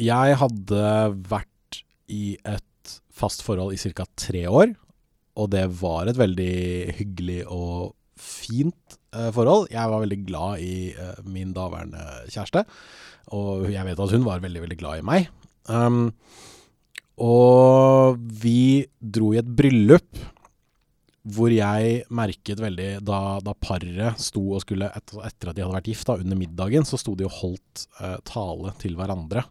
Jeg hadde vært i et fast forhold i ca. tre år, og det var et veldig hyggelig og fint uh, forhold. Jeg var veldig glad i uh, min daværende kjæreste, og jeg vet at hun var veldig, veldig glad i meg. Um, og vi dro i et bryllup hvor jeg merket veldig da, da paret sto og skulle etter, etter, at de hadde vært gift, da, under middagen, så sto de og holdt eh, tale til hverandre.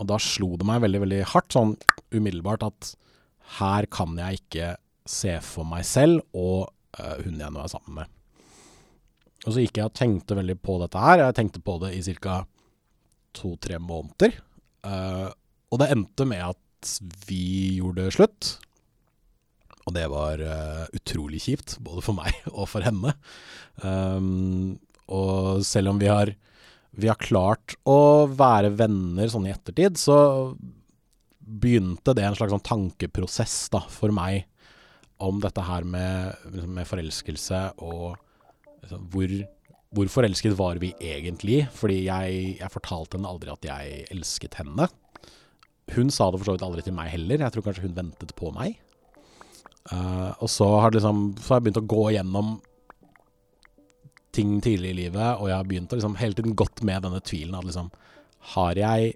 Og da slo det meg veldig, veldig hardt, sånn umiddelbart, at her kan jeg ikke se for meg selv og eh, hun jeg nå er sammen med. Og så gikk jeg og tenkte veldig på dette her. Jeg tenkte på det i ca. to-tre måneder. Eh, og det endte med at vi gjorde slutt. Og det var uh, utrolig kjipt, både for meg og for henne. Um, og selv om vi har, vi har klart å være venner sånn i ettertid, så begynte det en slags sånn tankeprosess da, for meg om dette her med, liksom, med forelskelse og liksom, hvor, hvor, forelsket var vi egentlig? Fordi jeg, jeg fortalte henne aldri at jeg elsket henne. Hun sa det for så vidt aldri til meg heller. Jeg tror kanskje hun ventet på meg. Uh, og så har, liksom, så har, jeg begynt å gå gjennom ting tidlig i livet, og jeg har begynt å liksom hele tiden gått med denne tvilen at liksom Har jeg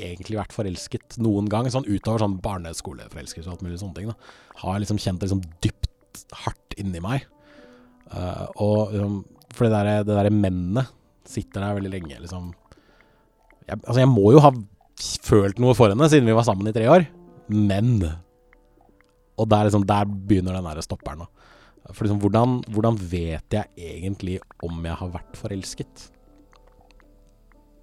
egentlig vært forelsket noen gang? Sånn utover sånn barneskoleforelskelse og alt mulig sånne ting. Da. Har jeg liksom kjent det liksom dypt hardt inni meg. Uh, og liksom For det derre der mennet sitter der veldig lenge, liksom. Jeg, altså, jeg må jo ha følt noe for henne siden vi var sammen i tre år, men og der, liksom, der begynner den derre stopperen. For liksom, hvordan, hvordan, vet jeg egentlig om jeg har vært forelsket?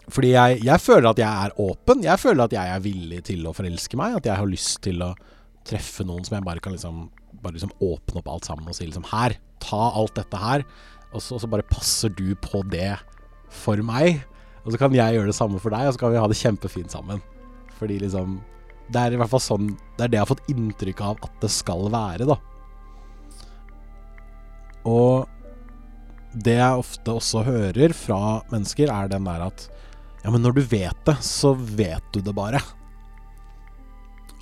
Fordi jeg, jeg, føler at jeg er åpen. Jeg føler at jeg er villig til å forelske meg. At jeg har lyst til å treffe noen som jeg bare kan liksom, bare liksom åpne opp alt sammen og si liksom Her, ta alt dette her. Og så, og så bare passer du på det for meg. Og så kan jeg gjøre det samme for deg, og så kan vi ha det kjempefint sammen. Fordi liksom det er i hvert fall sånn Det er det jeg har fått inntrykk av at det skal være, da. Og det jeg ofte også hører fra mennesker, er den der at Ja, men når du vet det, så vet du det bare.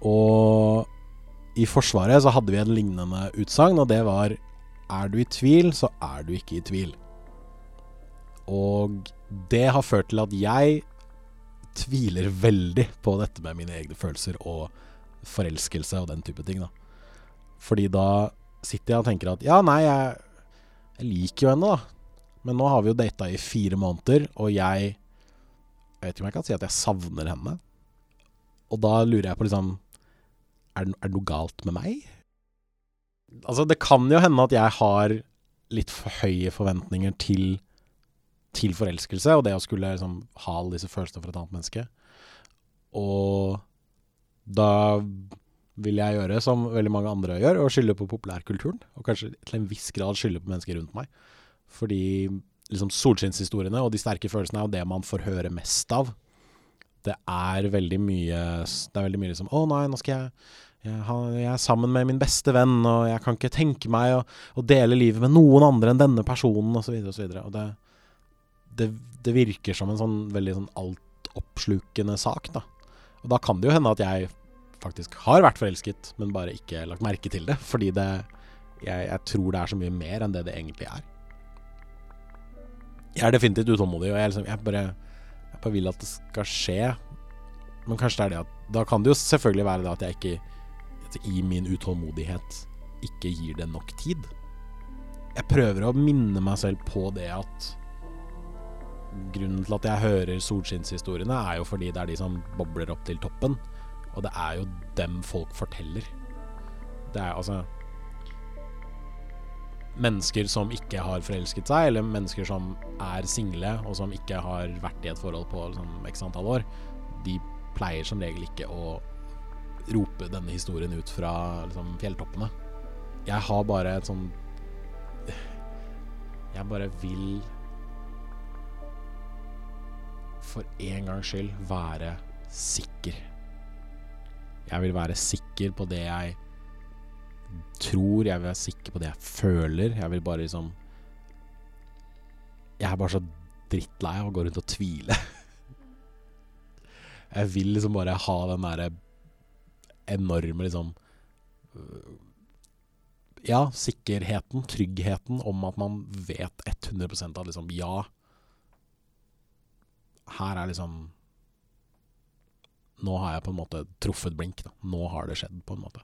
Og i Forsvaret så hadde vi en lignende utsagn, og det var Er du i tvil, så er du ikke i tvil. Og det har ført til at jeg tviler veldig på dette med mine egne følelser og forelskelse og den type ting. da. Fordi da sitter jeg og tenker at ja, nei, jeg, jeg liker jo henne, da. Men nå har vi jo data i fire måneder, og jeg Jeg vet ikke om jeg kan si at jeg savner henne. Og da lurer jeg på liksom Er det, noe galt med meg? Altså, det kan jo hende at jeg har litt for høye forventninger til til forelskelse, og det å skulle liksom, ha alle disse følelsene for et annet menneske. Og da vil jeg gjøre som veldig mange andre gjør, og skylde på populærkulturen. Og kanskje til en viss grad skylde på mennesker rundt meg. Fordi liksom solskinnshistoriene og de sterke følelsene er jo det man får høre mest av. Det er veldig mye Det er veldig mye liksom Å nei, nå skal jeg jeg, jeg, er sammen med min beste venn, og jeg kan ikke tenke meg å, å dele livet med noen andre enn denne personen, osv., osv. Og, så og det, det, det, virker som en sånn veldig sånn altoppslukende sak, da. Og da kan det jo hende at jeg faktisk har vært forelsket, men bare ikke lagt merke til det. Fordi det jeg, jeg, tror det er så mye mer enn det det egentlig er. Jeg er definitivt utålmodig, og jeg, liksom, jeg, bare, jeg bare vil at det skal skje. Men kanskje det er det at Da kan det jo selvfølgelig være det at jeg ikke i min utålmodighet ikke gir det nok tid. Jeg prøver å minne meg selv på det at grunnen til at jeg hører solskinnshistoriene, er jo fordi det er de som bobler opp til toppen. Og det er jo dem folk forteller. Det er altså Mennesker som ikke har forelsket seg, eller mennesker som er single, og som ikke har vært i et forhold på liksom, x antall år, de pleier som regel ikke å rope denne historien ut fra liksom, fjelltoppene. Jeg har bare et sånn Jeg bare vil for en gangs skyld være sikker. Jeg vil være sikker på det jeg tror, jeg vil være sikker på det jeg føler. Jeg vil bare liksom Jeg er bare så drittlei av å gå rundt og tvile. Jeg vil liksom bare ha den derre enorme liksom Ja, sikkerheten, tryggheten om at man vet 100% at liksom ja, her er liksom Nå har jeg på en måte truffet blink. Da. Nå har det skjedd, på en måte.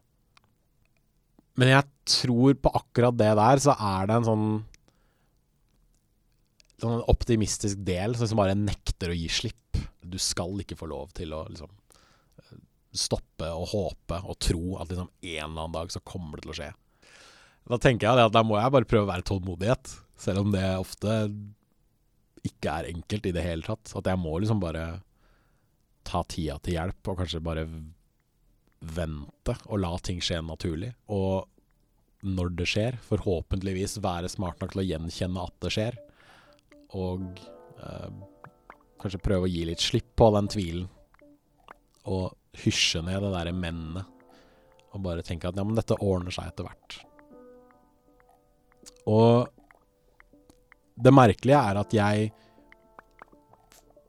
Men jeg tror på akkurat det der, så er det en sånn Sånn optimistisk del som liksom bare nekter å gi slipp. Du skal ikke få lov til å liksom stoppe og håpe og tro at liksom en eller annen dag så kommer det til å skje. Da tenker jeg at da må jeg bare prøve å være tålmodighet, selv om det ofte ikke er enkelt i det hele tatt. At jeg må liksom bare ta tida til hjelp, og kanskje bare vente og la ting skje naturlig. Og når det skjer, forhåpentligvis være smart nok til å gjenkjenne at det skjer. Og eh, kanskje prøve å gi litt slipp på den tvilen. Og hysje ned det derre mennet. Og bare tenke at ja, men dette ordner seg etter hvert. Og det merkelige er at jeg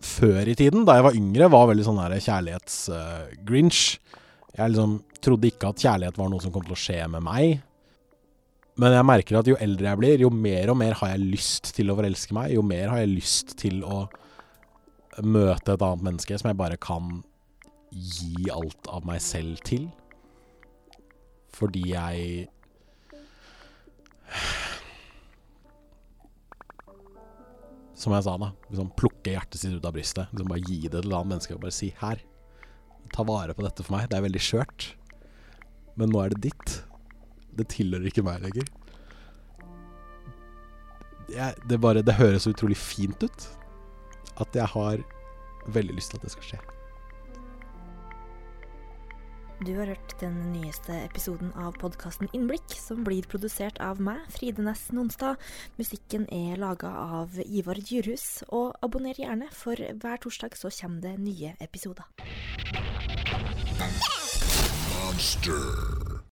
før i tiden, da jeg var yngre, var veldig sånn kjærlighets-grinch. Uh, jeg liksom trodde ikke at kjærlighet var noe som kom til å skje med meg. Men jeg merker at jo eldre jeg blir, jo mer og mer har jeg lyst til å forelske meg. Jo mer har jeg lyst til å møte et annet menneske som jeg bare kan gi alt av meg selv til. Fordi jeg Som jeg sa, da. Liksom plukke hjertet sitt ut av brystet. Liksom bare gi det til et annet menneske og bare si 'her, ta vare på dette for meg'. Det er veldig skjørt. Men nå er det ditt. Det tilhører ikke meg lenger. Jeg, det, bare, det høres så utrolig fint ut at jeg har veldig lyst til at det skal skje. Du har hørt den nyeste episoden av podkasten Innblikk, som blir produsert av meg, Fride Næss Nonstad. Musikken er laga av Ivar Djurhus. Og abonner gjerne, for hver torsdag så kommer det nye episoder. Monster.